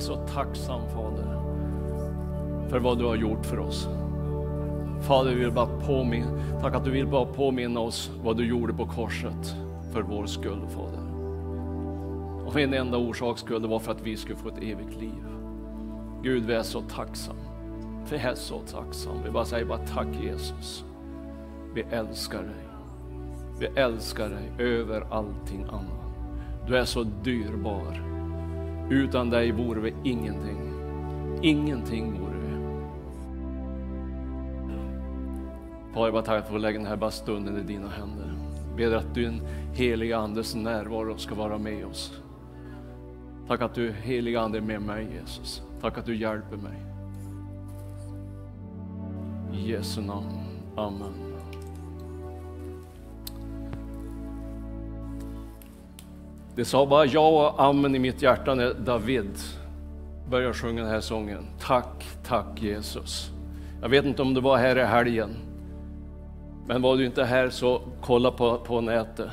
så tacksam Fader för vad du har gjort för oss. Fader, vi vill bara påminna, tack att du vill bara påminna oss vad du gjorde på korset för vår skull, Fader. Och för en enda orsak skull, det var för att vi skulle få ett evigt liv. Gud, vi är så tacksam. Vi är så tacksam. Vi bara säger bara tack Jesus. Vi älskar dig. Vi älskar dig över allting annat. Du är så dyrbar. Utan dig vore vi ingenting. Ingenting vore vi. Far, jag bara tackar för att få lägga den här bara stunden i dina händer. Ber att din heliga Andes närvaro ska vara med oss. Tack att du heliga Ande är med mig Jesus. Tack att du hjälper mig. I Jesu namn. Amen. Det sa bara ja och amen i mitt hjärta när David började sjunga den här sången. Tack, tack Jesus. Jag vet inte om du var här i helgen. Men var du inte här så kolla på, på nätet.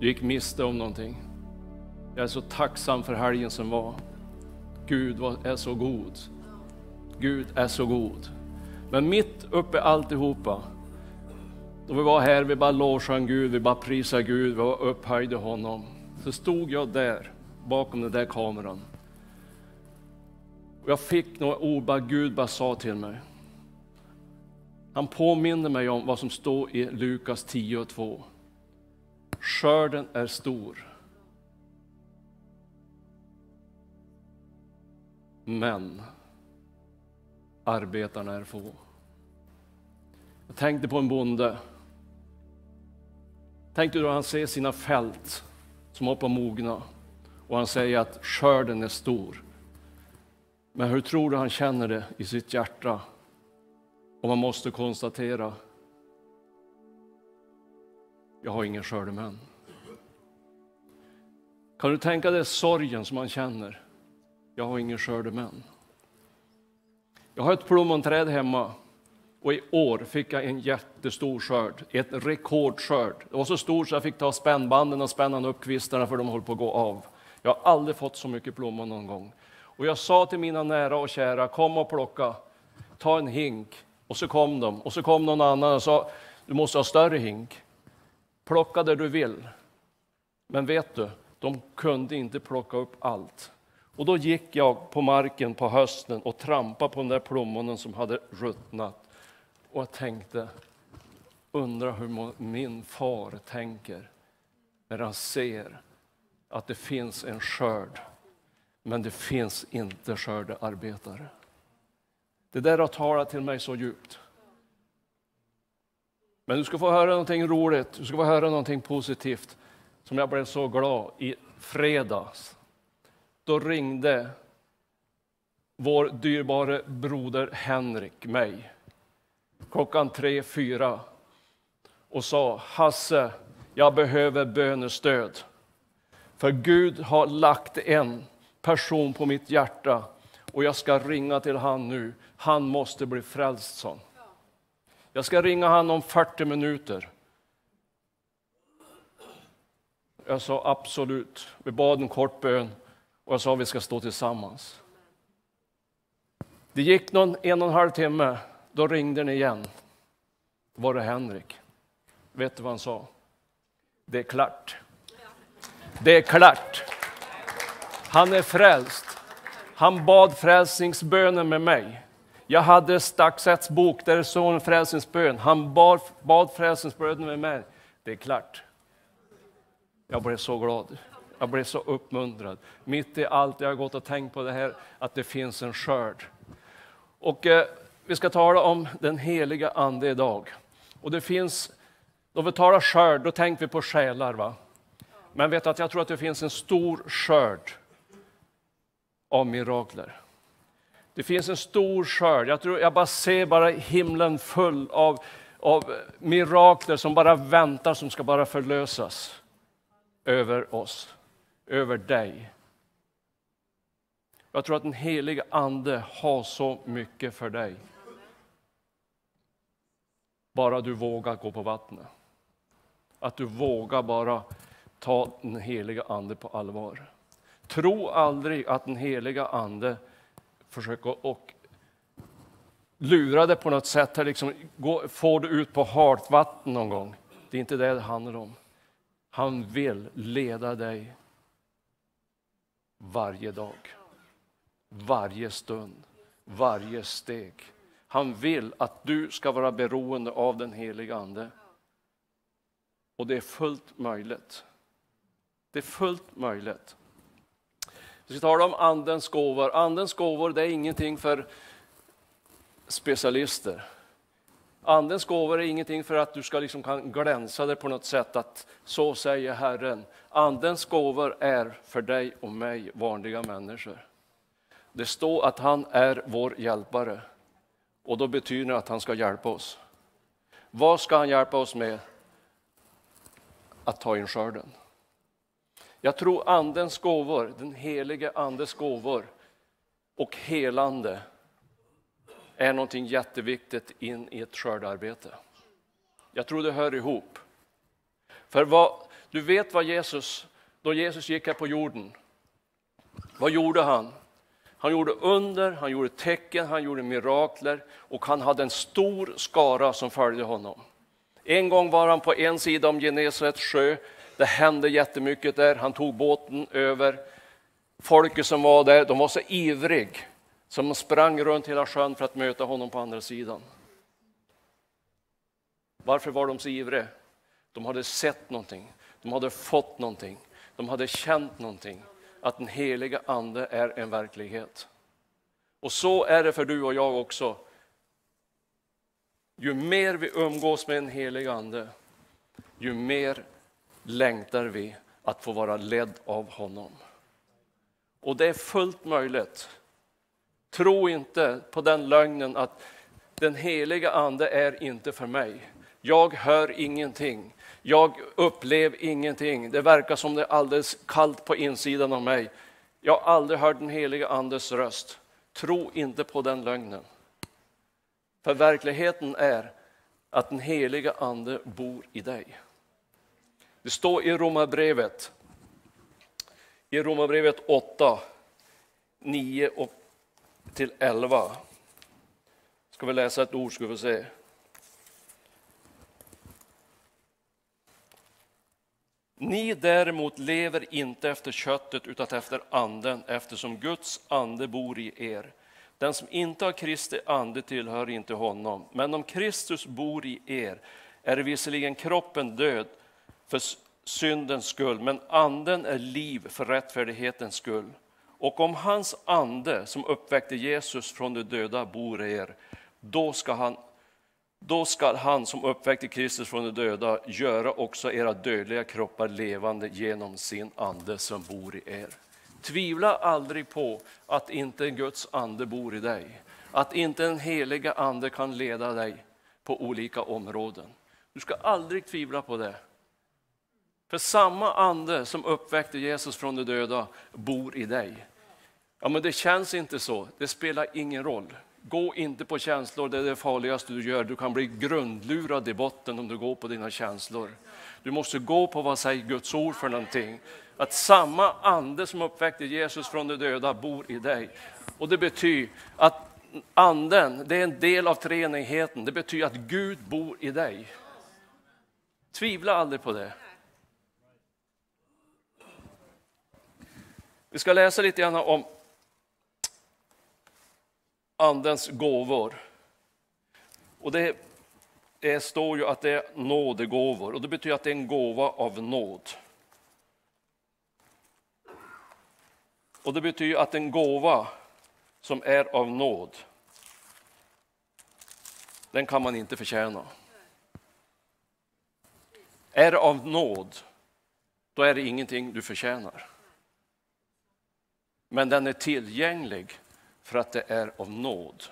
Du gick miste om någonting. Jag är så tacksam för helgen som var. Gud är så god. Gud är så god. Men mitt uppe i alltihopa, då vi var här, vi bara lovsjöng Gud, vi bara prisade Gud, vi var upphöjde honom. Så stod jag där, bakom den där kameran. Och jag fick några ord, bara Gud bara sa till mig. Han påminner mig om vad som står i Lukas 10 och 2. Skörden är stor. Men arbetarna är få. Jag tänkte på en bonde. Tänkte då han ser sina fält som håller på att mogna och han säger att skörden är stor. Men hur tror du han känner det i sitt hjärta? Och man måste konstatera, jag har ingen skördemän. Kan du tänka dig sorgen som man känner? Jag har ingen skördemän. Jag har ett plommonträd hemma och i år fick jag en jättestor skörd, ett rekordskörd. Det var så stor så jag fick ta spännbanden och spänna upp kvistarna för de höll på att gå av. Jag har aldrig fått så mycket plommon någon gång. Och jag sa till mina nära och kära, kom och plocka, ta en hink. Och så kom de, och så kom någon annan och sa, du måste ha större hink. Plocka det du vill. Men vet du, de kunde inte plocka upp allt. Och då gick jag på marken på hösten och trampade på den där plommonen som hade ruttnat. Och jag tänkte, undra hur min far tänker när han ser att det finns en skörd, men det finns inte skördearbetare. Det där har talat till mig så djupt. Men du ska få höra någonting roligt, du ska få höra någonting positivt som jag blev så glad i fredags. Då ringde vår dyrbare broder Henrik mig klockan tre, fyra och sa Hasse, jag behöver bönestöd. För Gud har lagt en person på mitt hjärta och jag ska ringa till han nu. Han måste bli frälst, sa Jag ska ringa han om 40 minuter. Jag sa absolut. Vi bad en kort bön och jag sa vi ska stå tillsammans. Det gick någon en och en halv timme, då ringde den igen. Då var det Henrik. Vet du vad han sa? Det är klart. Det är klart. Han är frälst. Han bad frälsningsbönen med mig. Jag hade Staxets bok där det står en frälsningsbön. Han bad, bad frälsningsbönen med mig. Det är klart. Jag blev så glad. Jag blev så uppmuntrad. Mitt i allt jag har gått och tänkt på det här, att det finns en skörd. Och eh, vi ska tala om den heliga Ande idag. Och det finns, då vi talar skörd, då tänker vi på själar. Va? Men vet att jag tror att det finns en stor skörd av mirakler. Det finns en stor skörd. Jag, tror, jag bara ser bara himlen full av, av mirakler som bara väntar, som ska bara förlösas över oss, över dig. Jag tror att den heliga Ande har så mycket för dig. Bara du vågar gå på vattnet. Att du vågar bara ta den heliga ande på allvar. Tro aldrig att den heliga ande försöker och lura dig på något sätt, liksom, få dig ut på halt vatten någon gång. Det är inte det det handlar om. Han vill leda dig varje dag, varje stund, varje steg. Han vill att du ska vara beroende av den heliga Ande. Och det är fullt möjligt. Det är fullt möjligt. Vi ska tala om Andens gåvor. Andens gåvor det är ingenting för specialister. Andens gåvor är ingenting för att du ska liksom kan glänsa dig på något sätt, att så säger Herren. Andens gåvor är för dig och mig, vanliga människor. Det står att han är vår hjälpare och då betyder det att han ska hjälpa oss. Vad ska han hjälpa oss med? Att ta in skörden. Jag tror Andens gåvor, den helige Andes gåvor och helande är någonting jätteviktigt in i ett skördearbete. Jag tror det hör ihop. För vad, du vet vad Jesus, då Jesus gick här på jorden, vad gjorde han? Han gjorde under, han gjorde tecken, han gjorde mirakler och han hade en stor skara som följde honom. En gång var han på en sida om Genesarets sjö. Det hände jättemycket där. Han tog båten över. Folket som var där, de var så ivrig som sprang runt hela sjön för att möta honom på andra sidan. Varför var de så ivriga? De hade sett någonting, de hade fått någonting, de hade känt någonting. Att den heliga ande är en verklighet. Och så är det för du och jag också. Ju mer vi umgås med en helig ande, ju mer längtar vi att få vara ledd av honom. Och det är fullt möjligt Tro inte på den lögnen att den heliga ande är inte för mig. Jag hör ingenting. Jag upplever ingenting. Det verkar som det är alldeles kallt på insidan av mig. Jag har aldrig hört den heliga andes röst. Tro inte på den lögnen. För verkligheten är att den heliga ande bor i dig. Det står i Romarbrevet, i Romarbrevet 8, 9 och till 11. Ska vi läsa ett ord ska vi se. Ni däremot lever inte efter köttet utan efter anden eftersom Guds ande bor i er. Den som inte har Kristi ande tillhör inte honom. Men om Kristus bor i er är visserligen kroppen död för syndens skull, men anden är liv för rättfärdighetens skull. Och om hans ande som uppväckte Jesus från de döda bor i er, då ska han, då ska han som uppväckte Kristus från de döda göra också era dödliga kroppar levande genom sin ande som bor i er. Tvivla aldrig på att inte Guds ande bor i dig, att inte den heliga ande kan leda dig på olika områden. Du ska aldrig tvivla på det. För samma ande som uppväckte Jesus från de döda bor i dig. Ja, men det känns inte så. Det spelar ingen roll. Gå inte på känslor, det är det farligaste du gör. Du kan bli grundlurad i botten om du går på dina känslor. Du måste gå på vad säger Guds ord för någonting. Att samma ande som uppväckte Jesus från de döda bor i dig. Och det betyder att anden, det är en del av treenigheten. Det betyder att Gud bor i dig. Tvivla aldrig på det. Vi ska läsa lite grann om Andens gåvor. Och det, är, står ju att det är nådegåvor och det betyder att det är en gåva av nåd. Och det betyder att en gåva som är av nåd, den kan man inte förtjäna. Är det av nåd, då är det ingenting du förtjänar. Men den är tillgänglig för att det är av nåd.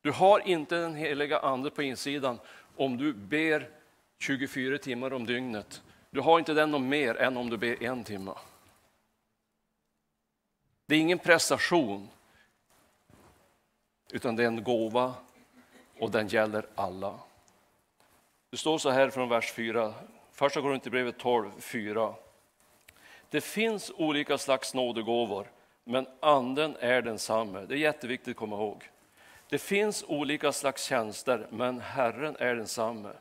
Du har inte den heliga ande på insidan om du ber 24 timmar om dygnet. Du har inte den om mer än om du ber en timme. Det är ingen prestation, utan det är en gåva och den gäller alla. Det står så här från vers 4, första Korinthierbrevet 12, 4. Det finns olika slags nådegåvor, men anden är densamme. Det är jätteviktigt att komma ihåg. Det finns olika slags tjänster, men Herren är densamme.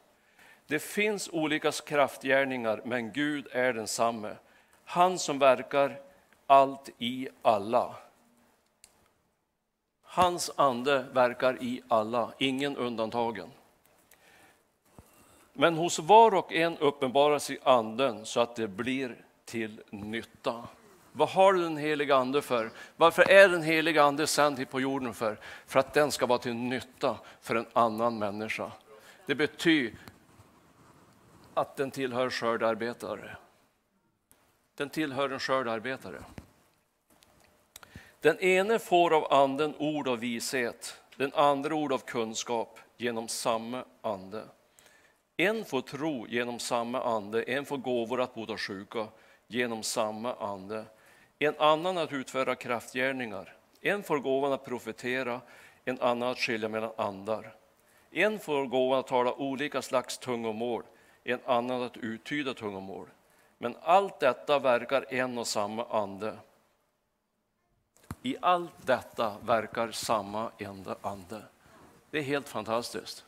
Det finns olika kraftgärningar, men Gud är densamme. Han som verkar allt i alla. Hans ande verkar i alla, ingen undantagen. Men hos var och en uppenbarar sig anden så att det blir till nytta. Vad har du den heliga ande för? Varför är den heliga ande sänd hit på jorden för? För att den ska vara till nytta för en annan människa. Det betyder att den tillhör skördarbetare. Den tillhör en skördarbetare. Den ene får av anden ord av vishet, den andra ord av kunskap genom samma ande. En får tro genom samma ande, en får gåvor att bota sjuka genom samma ande. En annan att utföra kraftgärningar. En får gåvan att profetera, en annan att skilja mellan andar. En får gåvan att tala olika slags tungomål, en annan att uttyda tungomål. Men allt detta verkar en och samma ande. I allt detta verkar samma enda ande. Det är helt fantastiskt.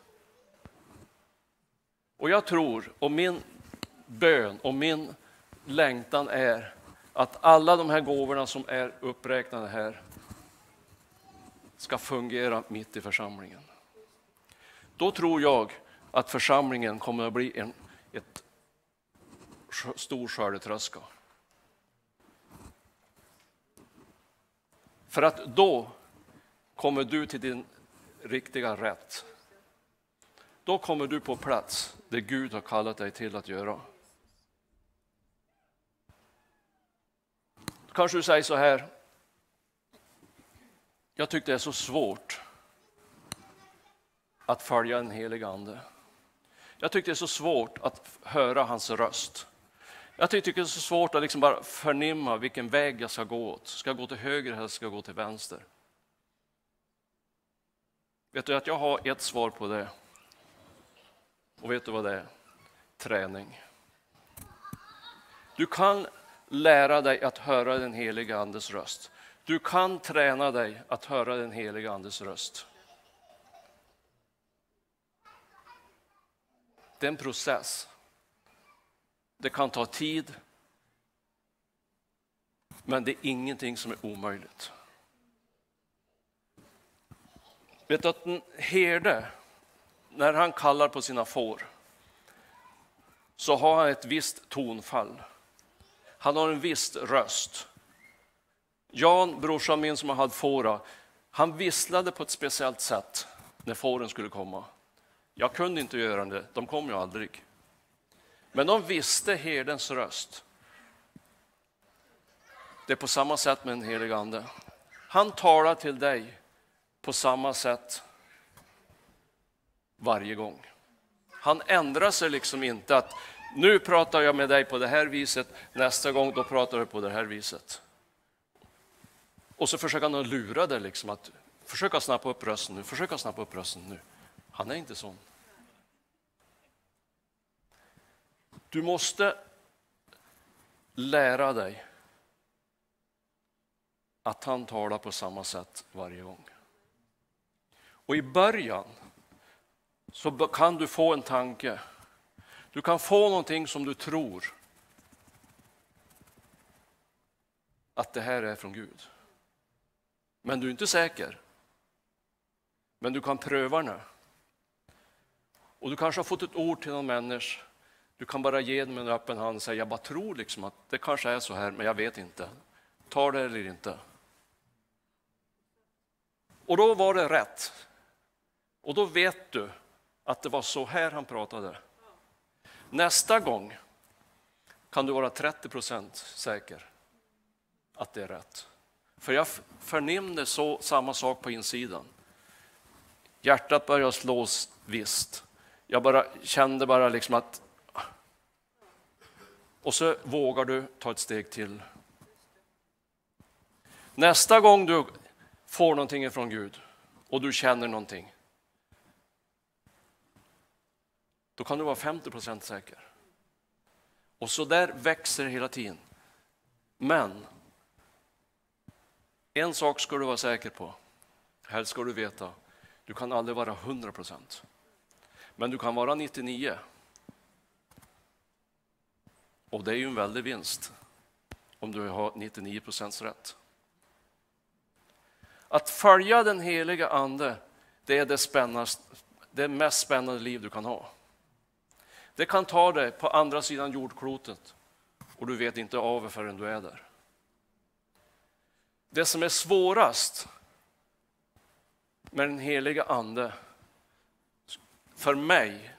Och jag tror, och min bön och min längtan är att alla de här gåvorna som är uppräknade här ska fungera mitt i församlingen. Då tror jag att församlingen kommer att bli en ett stor skördetröska. För att då kommer du till din riktiga rätt. Då kommer du på plats det Gud har kallat dig till att göra. Kanske du säger så här. Jag tyckte det är så svårt att följa en helig ande. Jag tyckte det är så svårt att höra hans röst. Jag tycker det är så svårt att liksom bara förnimma vilken väg jag ska gå åt. Ska jag gå till höger eller ska jag gå till vänster? Vet du att jag har ett svar på det? Och vet du vad det är? Träning. Du kan lära dig att höra den heliga Andes röst. Du kan träna dig att höra den heliga Andes röst. Det är en process. Det kan ta tid. Men det är ingenting som är omöjligt. Vet du att en herde, när han kallar på sina får, så har han ett visst tonfall. Han har en viss röst. Jan, brorsan min som har haft fåra, han visslade på ett speciellt sätt när fåren skulle komma. Jag kunde inte göra det, de kom ju aldrig. Men de visste herdens röst. Det är på samma sätt med den helige Ande. Han talar till dig på samma sätt varje gång. Han ändrar sig liksom inte att nu pratar jag med dig på det här viset, nästa gång då pratar du på det här viset. Och så försöker han lura dig liksom att försöka snappa upp rösten nu, försöka snappa upp rösten nu. Han är inte sån. Du måste lära dig att han talar på samma sätt varje gång. Och i början så kan du få en tanke. Du kan få någonting som du tror att det här är från Gud. Men du är inte säker. Men du kan pröva nu. Och du kanske har fått ett ord till någon människa du kan bara ge dem en öppen hand och säga, jag bara tror liksom att det kanske är så här, men jag vet inte. Tar det eller inte? Och då var det rätt. Och då vet du att det var så här han pratade. Nästa gång kan du vara 30 procent säker att det är rätt. För jag förnimde så samma sak på insidan. Hjärtat började slås visst. Jag bara kände bara liksom att och så vågar du ta ett steg till. Nästa gång du får någonting ifrån Gud och du känner någonting. Då kan du vara 50 procent säker. Och så där växer det hela tiden. Men en sak ska du vara säker på, helst ska du veta, du kan aldrig vara 100 procent. Men du kan vara 99. Och det är ju en väldig vinst om du har 99 procents rätt. Att följa den heliga Ande, det är det, det mest spännande liv du kan ha. Det kan ta dig på andra sidan jordklotet och du vet inte av det förrän du är där. Det som är svårast med den heliga Ande, för mig,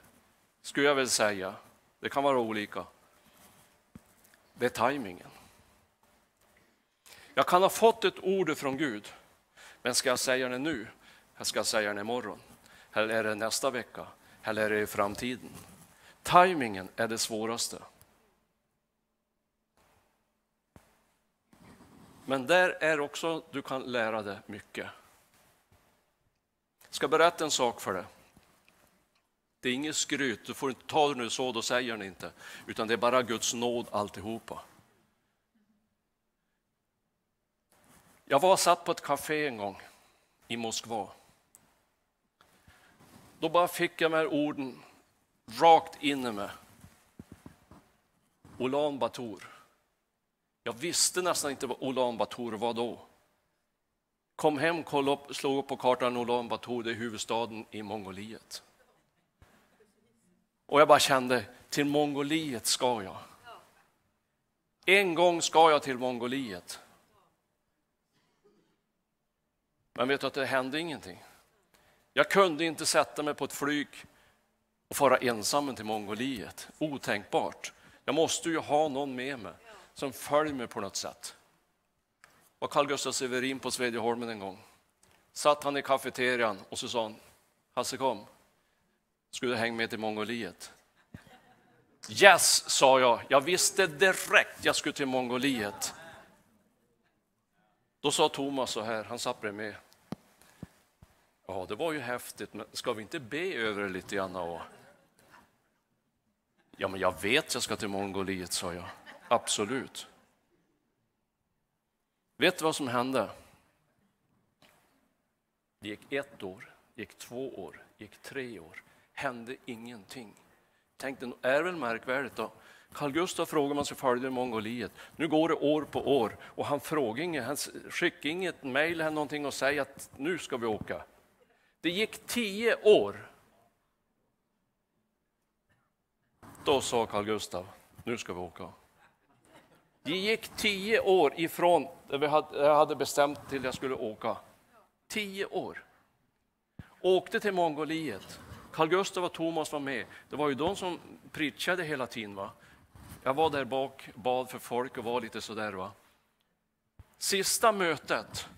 skulle jag väl säga, det kan vara olika, det är tajmingen. Jag kan ha fått ett ord från Gud, men ska jag säga det nu? Jag ska säga det imorgon? Eller är det nästa vecka? Eller är det i framtiden? Timingen är det svåraste. Men där är också du kan lära dig mycket. Jag ska berätta en sak för dig. Det är inget skryt, du får inte ta det nu så, då säger ni inte. Utan det är bara Guds nåd alltihopa. Jag var satt på ett café en gång i Moskva. Då bara fick jag de här orden rakt in i mig. Ulan Bator. Jag visste nästan inte vad Ulan Bator var då. Kom hem, kollade upp, slog upp på kartan Ulan Bator, det är huvudstaden i Mongoliet. Och jag bara kände, till Mongoliet ska jag. En gång ska jag till Mongoliet. Men vet du att det hände ingenting. Jag kunde inte sätta mig på ett flyg och fara ensam till Mongoliet. Otänkbart. Jag måste ju ha någon med mig som följer mig på något sätt. var Carl Gustaf Severin på Svedjeholmen en gång. Satt han i kafeterian och så sa han, Hasse kom, skulle du hänga med till Mongoliet? Yes, sa jag. Jag visste direkt jag skulle till Mongoliet. Då sa Thomas så här, han satt bredvid. Ja, det var ju häftigt, men ska vi inte be över det lite grann? Ja, men jag vet jag ska till Mongoliet, sa jag. Absolut. Vet du vad som hände? Det gick ett år, gick två år, gick tre år. Hände ingenting. Tänkte, är det väl märkvärdigt då? Carl Gustaf frågade man sig följde Mongoliet. Nu går det år på år och han frågar inget, han skickar inget mejl eller någonting och säger att nu ska vi åka. Det gick tio år. Då sa Carl Gustaf, nu ska vi åka. Det gick tio år ifrån det vi hade, jag hade bestämt till jag skulle åka. Tio år. Åkte till Mongoliet. Carl Gustaf och Thomas var med. Det var ju de som preachade hela tiden. Va? Jag var där bak, bad för folk och var lite sådär. Va? Sista mötet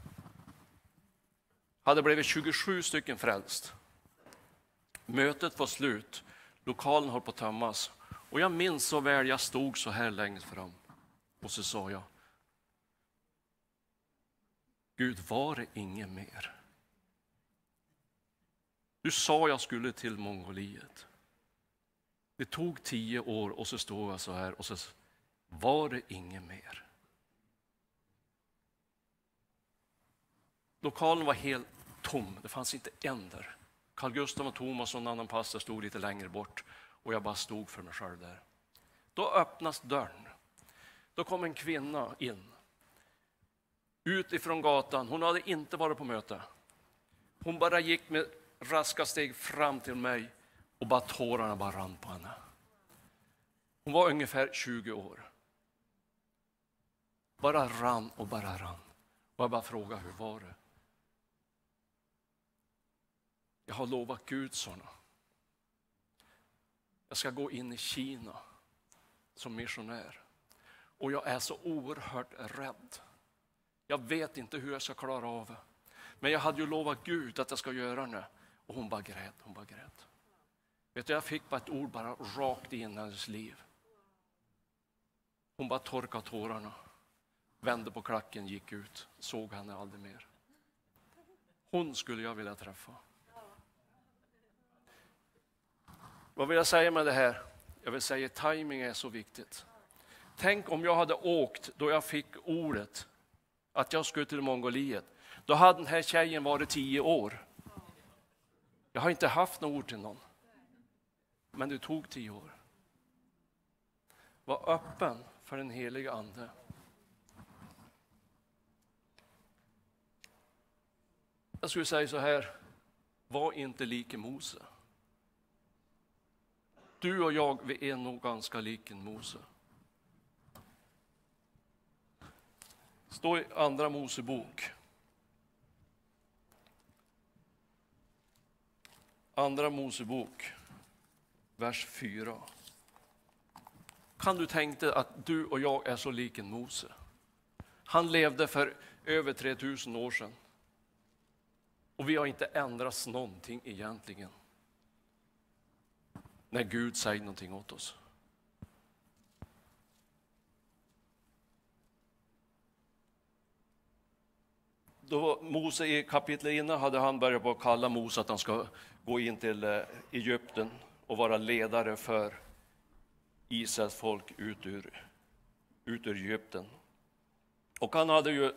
hade blivit 27 stycken frälst. Mötet var slut, lokalen höll på att tömmas. Och jag minns så väl, jag stod så här längst fram och så sa jag Gud, var det inget mer? Du sa jag skulle till Mongoliet. Det tog tio år och så stod jag så här och så var det inget mer. Lokalen var helt tom, det fanns inte en där. Carl Gustaf och Thomas och en annan pastor stod lite längre bort och jag bara stod för mig själv där. Då öppnas dörren. Då kom en kvinna in. Utifrån gatan, hon hade inte varit på möte. Hon bara gick med raska steg fram till mig och bara tårarna bara rann på henne. Hon var ungefär 20 år. Bara rann och bara rann. Och jag bara frågade, hur var det? Jag har lovat Gud, sa jag ska gå in i Kina som missionär. Och jag är så oerhört rädd. Jag vet inte hur jag ska klara av det. Men jag hade ju lovat Gud att jag ska göra det. Och hon bara grät, hon bara grät. Vet du, jag fick bara ett ord bara rakt in i hennes liv. Hon bara torkade tårarna, vände på klacken, gick ut, såg henne aldrig mer. Hon skulle jag vilja träffa. Vad vill jag säga med det här? Jag vill säga att timing är så viktigt. Tänk om jag hade åkt då jag fick ordet att jag skulle till Mongoliet. Då hade den här tjejen varit tio år. Jag har inte haft något ord till någon. Men det tog tio år. Var öppen för den heliga Ande. Jag skulle säga så här, var inte lik Mose. Du och jag, vi är nog ganska lika Mose. Står i Andra Mosebok. Andra Mosebok, vers 4. Kan du tänka dig att du och jag är så lika en Mose? Han levde för över 3000 år sedan. Och vi har inte ändrats någonting egentligen. När Gud säger någonting åt oss. Då Mose i kapitlet innan hade han börjat på att kalla Mose att han ska gå in till eh, Egypten och vara ledare för Israels folk ut ur, ut ur Egypten. Och han hade ju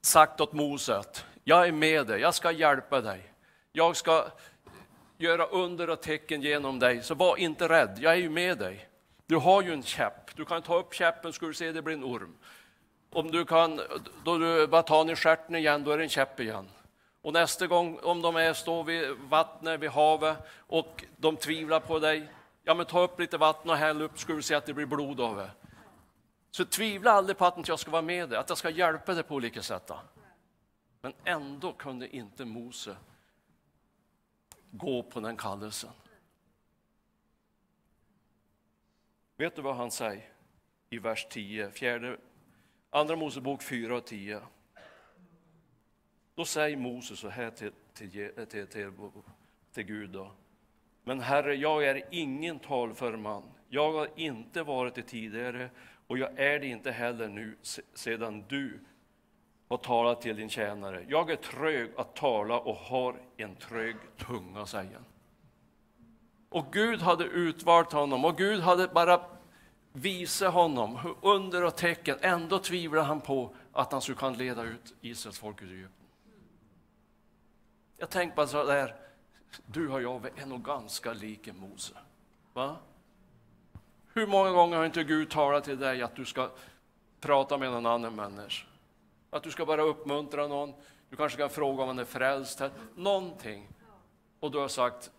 sagt åt Mose att jag är med dig, jag ska hjälpa dig. Jag ska göra under och tecken genom dig, så var inte rädd, jag är ju med dig. Du har ju en käpp, du kan ta upp käppen skulle ska du se det blir en orm. Om du kan, då du bara tar den i stjärten igen, då är det en käpp igen. Och nästa gång, om de är, står vid vattnet, vid havet, och de tvivlar på dig, ja men ta upp lite vatten och häll upp, ska du se att det blir blod av det. Så tvivla aldrig på att jag ska vara med dig, att jag ska hjälpa dig på olika sätt. Men ändå kunde inte Mose gå på den kallelsen. Vet du vad han säger i vers 10, fjärde, andra Mosebok 4 och 10? Då säger Moses så här till, till, till, till, till Gud. Då. Men Herre, jag är ingen talför man. Jag har inte varit det tidigare och jag är det inte heller nu sedan du och tala till din tjänare. Jag är trög att tala och har en trög tunga, säger han. Och Gud hade utvalt honom och Gud hade bara visat honom under och tecken. Ändå tvivlar han på att han skulle kunna leda ut Israels folk ur Egypten. Jag tänkte bara så där, du och jag är nog ganska lika Mose. Va? Hur många gånger har inte Gud talat till dig att du ska prata med någon annan människa? Att du ska bara uppmuntra någon, du kanske kan fråga om han är frälst, någonting. Och du har sagt,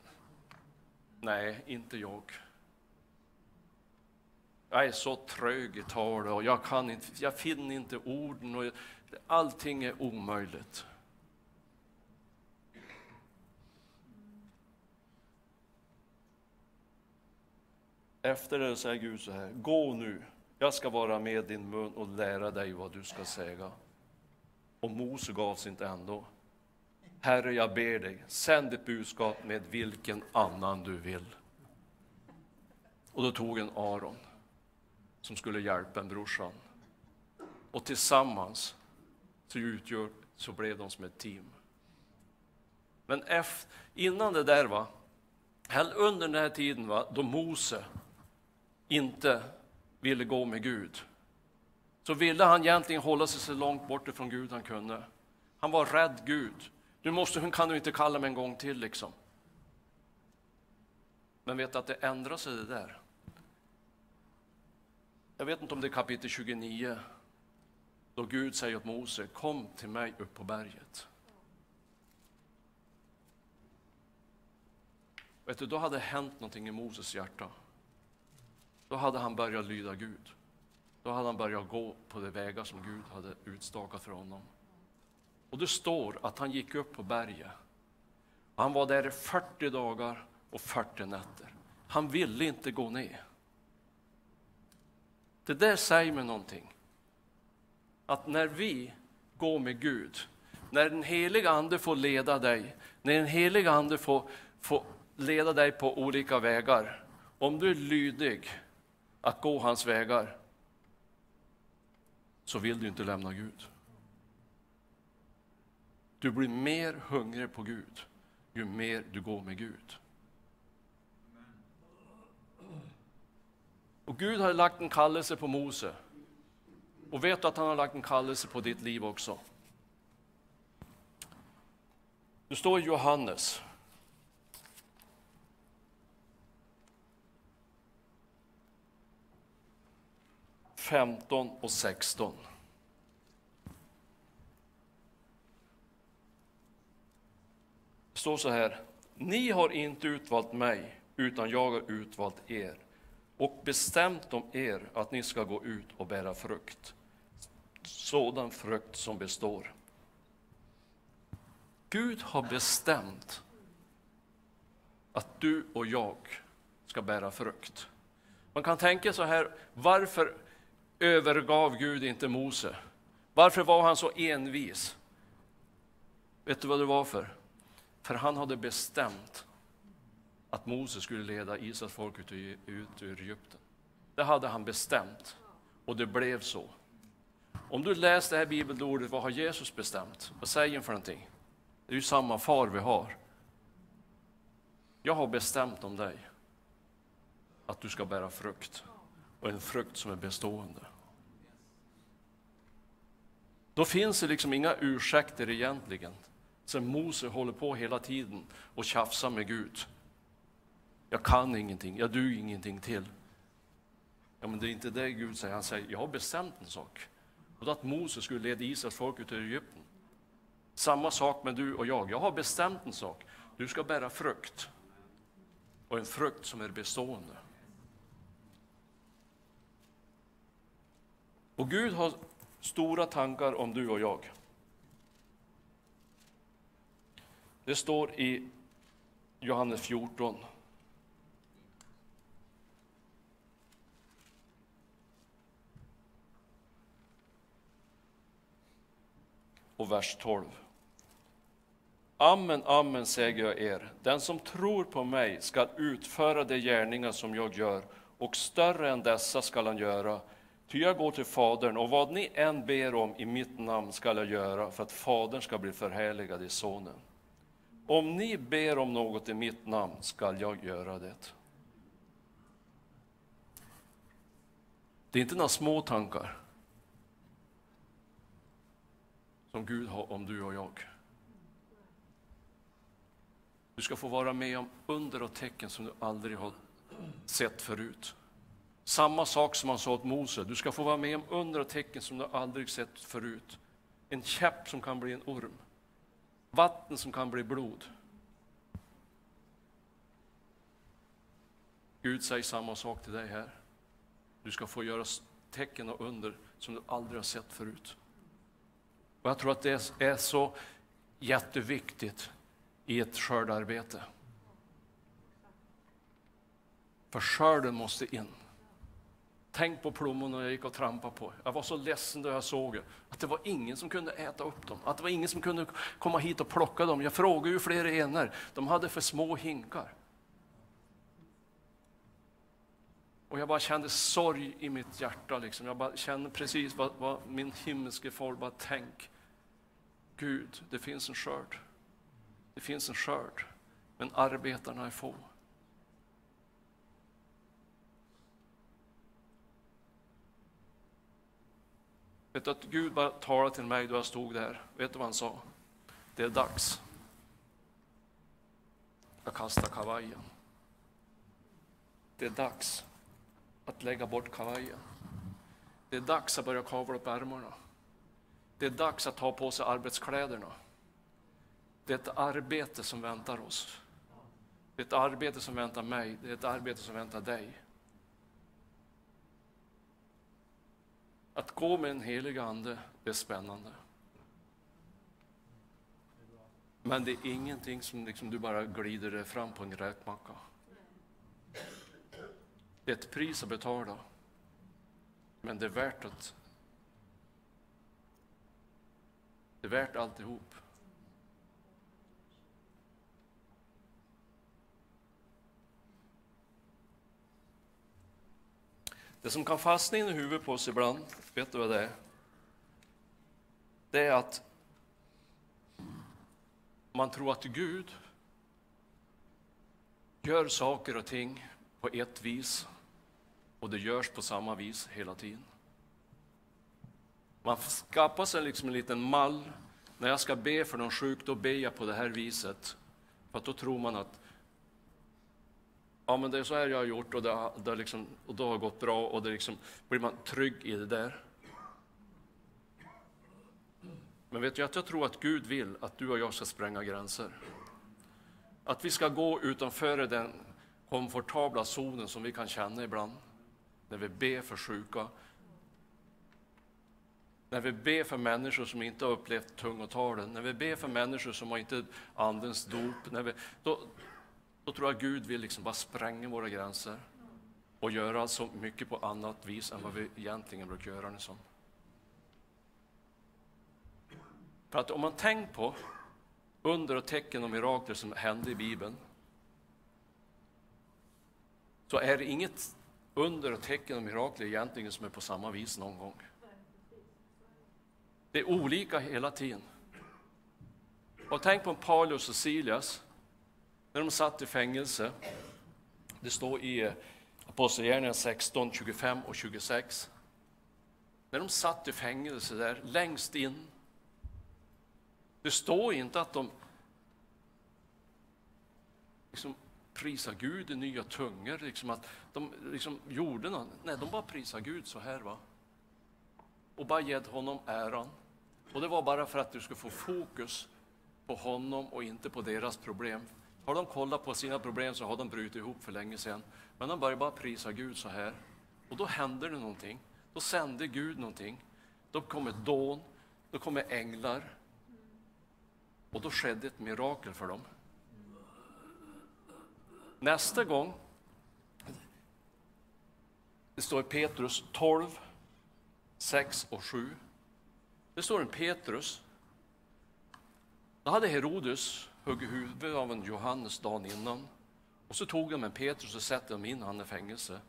nej, inte jag. Jag är så trög i talet och jag, kan inte, jag finner inte orden och allting är omöjligt. Efter det säger Gud så här, gå nu, jag ska vara med din mun och lära dig vad du ska säga. Och Mose gav sig inte ändå. Herre, jag ber dig, sänd ett budskap med vilken annan du vill. Och då tog en Aron som skulle hjälpa en brorsan. Och tillsammans så, utgör, så blev de som ett team. Men efter, innan det där, va, under den här tiden va, då Mose inte ville gå med Gud, så ville han egentligen hålla sig så långt bort ifrån Gud han kunde. Han var rädd Gud. Nu måste, kan du inte kalla mig en gång till liksom. Men vet att det ändrar sig det där. Jag vet inte om det är kapitel 29, då Gud säger åt Mose, kom till mig upp på berget. Vet du, då hade det hänt någonting i Moses hjärta. Då hade han börjat lyda Gud. Då hade han börjat gå på de vägar som Gud hade utstakat för honom. Och det står att han gick upp på berget. Han var där i 40 dagar och 40 nätter. Han ville inte gå ner. Det där säger mig någonting. Att när vi går med Gud, när den heliga Ande får leda dig, när den heliga Ande får, får leda dig på olika vägar, om du är lydig att gå hans vägar, så vill du inte lämna Gud. Du blir mer hungrig på Gud ju mer du går med Gud. Och Gud har lagt en kallelse på Mose. Och vet att han har lagt en kallelse på ditt liv också. Det står i Johannes Femton och sexton. Det står så här. Ni har inte utvalt mig, utan jag har utvalt er och bestämt om er att ni ska gå ut och bära frukt, sådan frukt som består. Gud har bestämt att du och jag ska bära frukt. Man kan tänka så här, varför övergav Gud inte Mose? Varför var han så envis? Vet du vad det var för? För han hade bestämt att Mose skulle leda Israels folk ut, ut ur Egypten. Det hade han bestämt och det blev så. Om du läser det här bibelordet, vad har Jesus bestämt? Vad säger han för någonting? Det är ju samma far vi har. Jag har bestämt om dig att du ska bära frukt och en frukt som är bestående. Då finns det liksom inga ursäkter egentligen. Sen Mose håller på hela tiden och tjafsar med Gud. Jag kan ingenting, jag duger ingenting till. Ja, men det är inte det Gud säger. Han säger, jag har bestämt en sak. Och det att Mose skulle leda Israels folk ut ur Egypten. Samma sak med du och jag. Jag har bestämt en sak. Du ska bära frukt. Och en frukt som är bestående. Och Gud har stora tankar om du och jag. Det står i Johannes 14. Och vers 12. Amen, amen säger jag er, den som tror på mig skall utföra de gärningar som jag gör, och större än dessa skall han göra, ty jag går till Fadern, och vad ni än ber om i mitt namn skall jag göra, för att Fadern ska bli förhärligad i Sonen. Om ni ber om något i mitt namn skall jag göra det. Det är inte några små tankar som Gud har om du och jag. Du ska få vara med om under och tecken som du aldrig har sett förut. Samma sak som han sa åt Mose, du ska få vara med om under och tecken som du aldrig sett förut. En käpp som kan bli en orm, vatten som kan bli blod. Gud säger samma sak till dig här. Du ska få göra tecken och under som du aldrig har sett förut. Och jag tror att det är så jätteviktigt i ett skördarbete. För skörden måste in. Tänk på plommonen jag gick och trampade på. Jag var så ledsen då jag såg att det var ingen som kunde äta upp dem. Att det var ingen som kunde komma hit och plocka dem. Jag frågade ju flera ener. De hade för små hinkar. Och jag bara kände sorg i mitt hjärta. Liksom. Jag bara kände precis vad, vad min himmelske far bara tänk. Gud, det finns en skörd. Det finns en skörd, men arbetarna är få. Vet du att Gud bara talade till mig då jag stod där. Vet du vad han sa? Det är dags. Jag kastar kavajen. Det är dags att lägga bort kavajen. Det är dags att börja kavla upp ärmarna. Det är dags att ta på sig arbetskläderna. Det är ett arbete som väntar oss. Det är ett arbete som väntar mig, det är ett arbete som väntar dig. Att gå med en helig ande, det är spännande. Men det är ingenting som liksom du bara glider fram på en räkmacka. Det är ett pris att betala. Men det är värt att... Det är värt alltihop. Det som kan fastna in i huvudet på oss ibland, vet du vad det är? Det är att man tror att Gud gör saker och ting på ett vis och det görs på samma vis hela tiden. Man skapar sig liksom en liten mall. När jag ska be för någon sjuk, då ber jag på det här viset. För att då tror man att ja, men det är så här jag har gjort och det har, det har liksom, och det har gått bra och det liksom, blir man trygg i det där. Men vet du att jag tror att Gud vill att du och jag ska spränga gränser. Att vi ska gå utanför den komfortabla zonen som vi kan känna ibland. När vi ber för sjuka. När vi ber för människor som inte har upplevt tungotalen. När vi ber för människor som har inte andens dop. När vi, då, då tror jag Gud vill liksom bara spränga våra gränser och göra så mycket på annat vis än vad vi egentligen brukar göra. Liksom. För att om man tänker på under och tecken och mirakler som hände i Bibeln så är det inget under och tecken och mirakler egentligen som är på samma vis någon gång. Det är olika hela tiden. Och tänk på Paulus och Silas när de satt i fängelse. Det står i Apostlagärningarna 16, 25 och 26. När de satt i fängelse där längst in det står inte att de liksom prisar Gud i nya tungor, liksom att de liksom gjorde något. Nej, de bara prisar Gud så här. va. Och bara gett honom äran. Och det var bara för att du skulle få fokus på honom och inte på deras problem. Har de kollat på sina problem så har de brutit ihop för länge sedan. Men de börjar bara prisa Gud så här. Och då händer det någonting. Då sänder Gud någonting. Då kommer dån, då kommer änglar, och då skedde ett mirakel för dem. Nästa gång, det står i Petrus 12, 6 och 7. Det står en Petrus. Då hade Herodes högg huvudet av en Johannes dagen innan. Och så tog de en Petrus och satte dem in han i fängelse.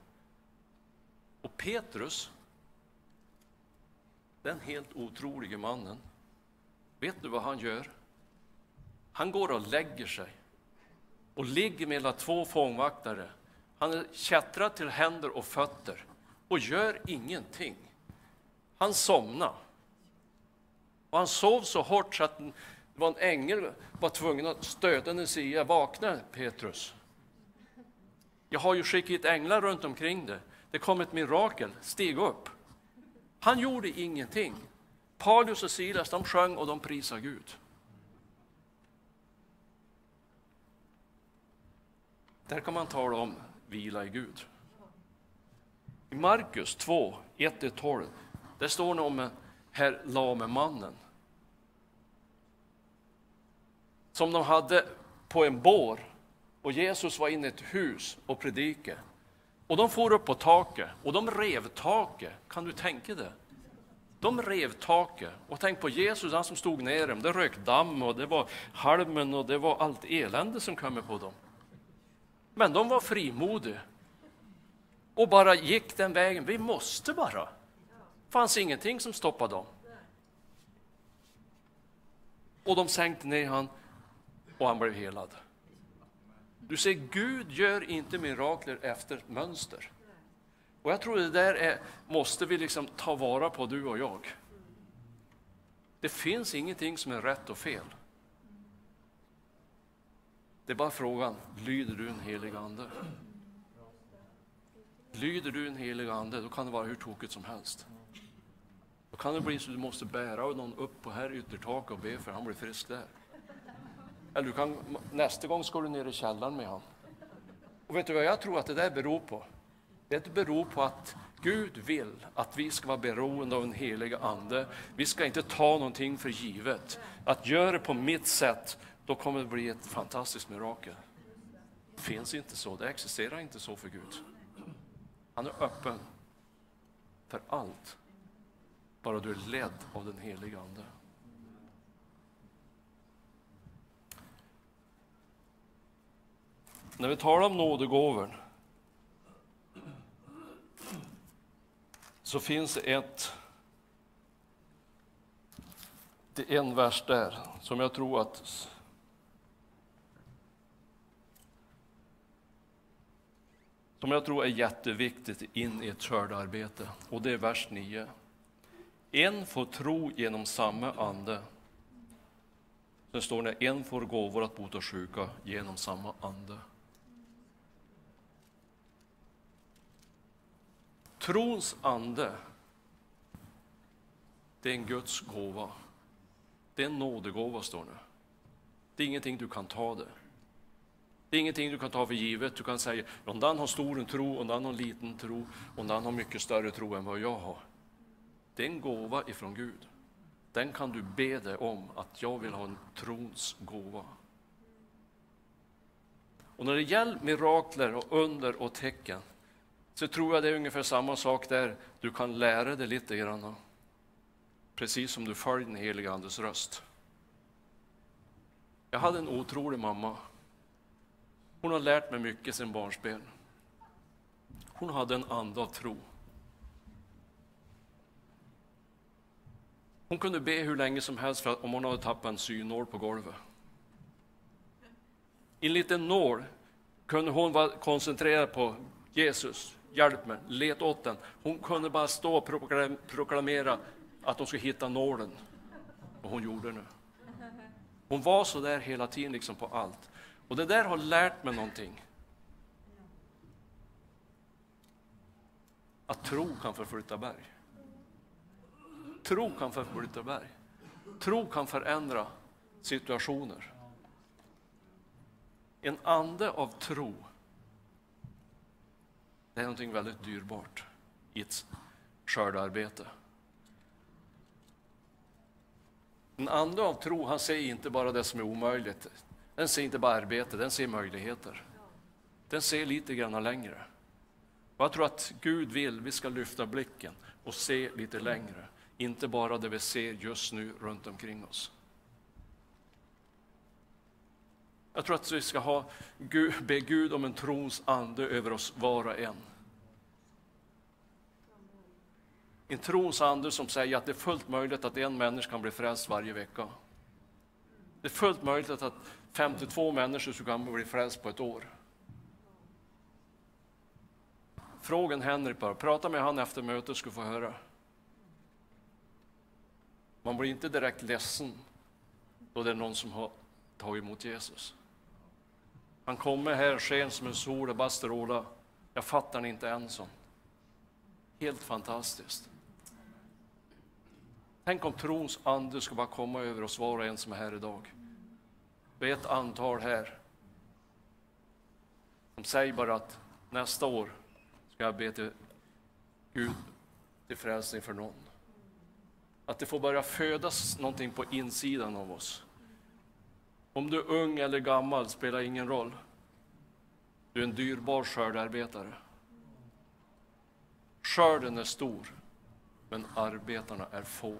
Och Petrus, den helt otroliga mannen, vet du vad han gör? Han går och lägger sig och ligger mellan två fångvaktare. Han är kättrad till händer och fötter och gör ingenting. Han somnar. Och han sov så hårt så att det var en ängel var tvungen att stödja Sia. Vakna Petrus. Jag har ju skickat änglar runt omkring dig. Det kom ett mirakel. Stig upp. Han gjorde ingenting. Paulus och Silas de sjöng och de prisade Gud. Där kan man tala om vila i Gud. I Markus 2, 1-12, där står det om herr lame mannen. Som de hade på en bår och Jesus var inne i ett hus och predikade. Och de for upp på taket och de rev taket. Kan du tänka dig? De rev taket. Och tänk på Jesus, han som stod ner dem. Det rök damm och det var halmen och det var allt elände som kom på dem. Men de var frimodiga och bara gick den vägen. Vi måste bara. Det fanns ingenting som stoppade dem. Och de sänkte ner han och han blev helad. Du ser, Gud gör inte mirakler efter mönster. Och jag tror det där är, måste vi liksom ta vara på, du och jag. Det finns ingenting som är rätt och fel. Det är bara frågan, lyder du en helig ande? Lyder du en helig ande, då kan det vara hur tokigt som helst. Då kan det bli så att du måste bära någon upp på här yttertaket och be för han blir frisk där. Eller du kan, nästa gång ska du ner i källaren med honom. Och vet du vad jag tror att det där beror på? Det beror på att Gud vill att vi ska vara beroende av den heliga ande. Vi ska inte ta någonting för givet. Att göra det på mitt sätt då kommer det bli ett fantastiskt mirakel. Det finns inte så, det existerar inte så för Gud. Han är öppen för allt, bara du är ledd av den heliga Ande. När vi talar om nådegåvor så finns det ett det är en vers där som jag tror att som som jag tror är jätteviktigt in i ett skördearbete. Och det är vers 9. En får tro genom samma ande. Sen står det en får gåvor att bota sjuka genom samma ande. Trons ande, det är en Guds gåva. Det är en nådegåva, står det. Det är ingenting du kan ta det. Det är ingenting du kan ta för givet. Du kan säga, någon annan har stor tro, och någon annan har liten tro, och någon annan har mycket större tro än vad jag har. Det är en gåva ifrån Gud. Den kan du be dig om, att jag vill ha en trons gåva. Och när det gäller mirakler och under och tecken, så tror jag det är ungefär samma sak där. Du kan lära dig lite grann. Precis som du följer den heliga Andes röst. Jag hade en otrolig mamma. Hon har lärt mig mycket sedan barnsben. Hon hade en ande av tro. Hon kunde be hur länge som helst för att, om hon hade tappat en synål på golvet. I en liten nål kunde hon vara koncentrerad på Jesus, hjälp mig, let åt den. Hon kunde bara stå och proklamera att hon skulle hitta nålen. Och hon gjorde det. Hon var så där hela tiden liksom på allt. Och det där har lärt mig någonting. Att tro kan förflytta berg. Tro kan förflytta berg. Tro kan förändra situationer. En ande av tro, det är någonting väldigt dyrbart i ett skördearbete. En ande av tro, han ser inte bara det som är omöjligt. Den ser inte bara arbete, den ser möjligheter. Den ser lite grann längre. Och jag tror att Gud vill vi ska lyfta blicken och se lite längre. Inte bara det vi ser just nu runt omkring oss. Jag tror att vi ska ha, be Gud om en trons ande över oss var och en. En trons ande som säger att det är fullt möjligt att en människa kan bli frälst varje vecka. Det är fullt möjligt att 52 människor kan bli frälst på ett år. Frågan Henrik bara, prata med han efter mötet ska få höra. Man blir inte direkt ledsen då det är någon som har tagit emot Jesus. Han kommer här sken som en sol och bara strålar. Jag fattar inte än sån. Helt fantastiskt. Tänk om trons ande ska bara komma över oss var och en som är här idag. Vi är ett antal här som säger bara att nästa år ska jag be till Gud till frälsning för någon. Att det får börja födas någonting på insidan av oss. Om du är ung eller gammal spelar ingen roll. Du är en dyrbar skördearbetare. Skörden är stor, men arbetarna är få.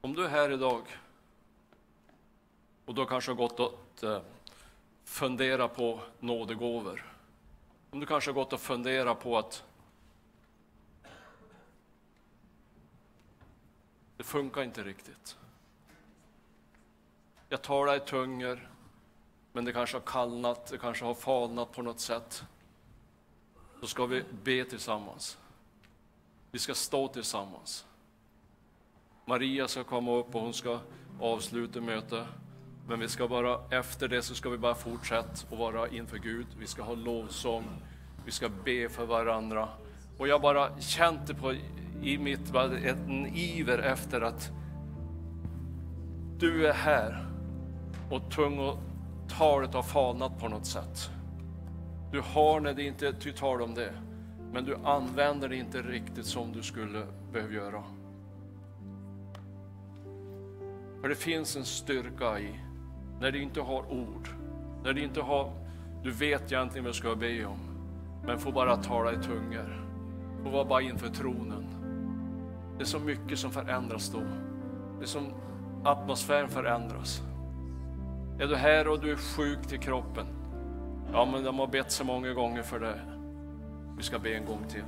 Om du är här idag och du kanske har gått och eh, fundera på nådegåvor. Om du kanske har gått och funderat på att det funkar inte riktigt. Jag talar i tungor, men det kanske har kallnat, det kanske har falnat på något sätt. Då ska vi be tillsammans. Vi ska stå tillsammans. Maria ska komma upp och hon ska avsluta mötet. Men vi ska bara, efter det så ska vi bara fortsätta att vara inför Gud. Vi ska ha lovsång, vi ska be för varandra. Och jag bara kände på, i mitt, en iver efter att du är här och tungotalet har falnat på något sätt. Du har när det inte är tal om det, men du använder det inte riktigt som du skulle behöva göra. För det finns en styrka i när du inte har ord, när du inte har, du vet egentligen vad du ska be om, men får bara tala i tungor, får vara bara inför tronen. Det är så mycket som förändras då. Det är som atmosfären förändras. Är du här och du är sjuk till kroppen? Ja, men de har bett så många gånger för det. Vi ska be en gång till.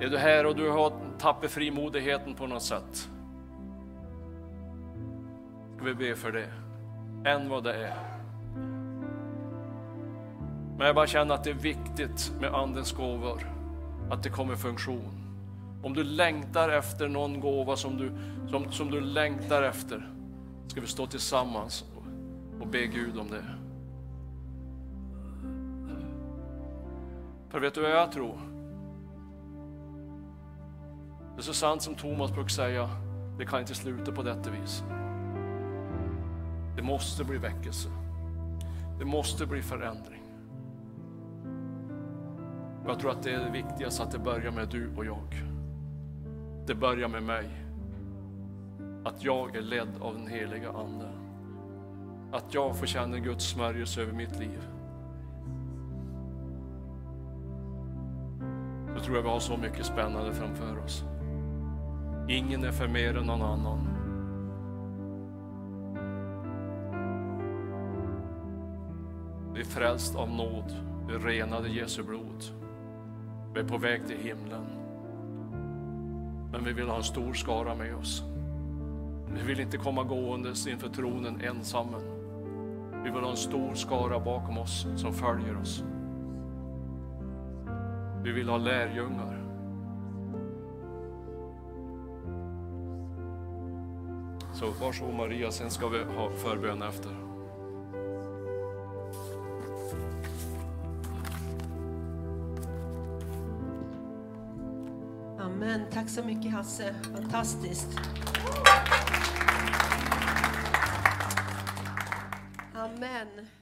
Är du här och du har tappat frimodigheten på något sätt? Ska vi be för det? Än vad det är. Men jag bara känner att det är viktigt med Andens gåvor, att det kommer funktion. Om du längtar efter någon gåva som du, som, som du längtar efter, ska vi stå tillsammans och, och be Gud om det. För vet du vad jag tror? Det är så sant som Thomas brukar säga, det kan inte sluta på detta vis. Det måste bli väckelse. Det måste bli förändring. Och jag tror att det är det viktigaste, att det börjar med du och jag. Det börjar med mig. Att jag är ledd av den heliga Ande. Att jag får känna Guds smörjelse över mitt liv. Då tror jag vi har så mycket spännande framför oss. Ingen är för mer än någon annan. Frälst av nåd, vi renade Jesu blod. Vi är på väg till himlen. Men vi vill ha en stor skara med oss. Vi vill inte komma gåendes inför tronen ensamma. Vi vill ha en stor skara bakom oss som följer oss. Vi vill ha lärjungar. Så varsågod Maria, sen ska vi ha förbön efter. Tack så mycket Hasse. Fantastiskt. Amen.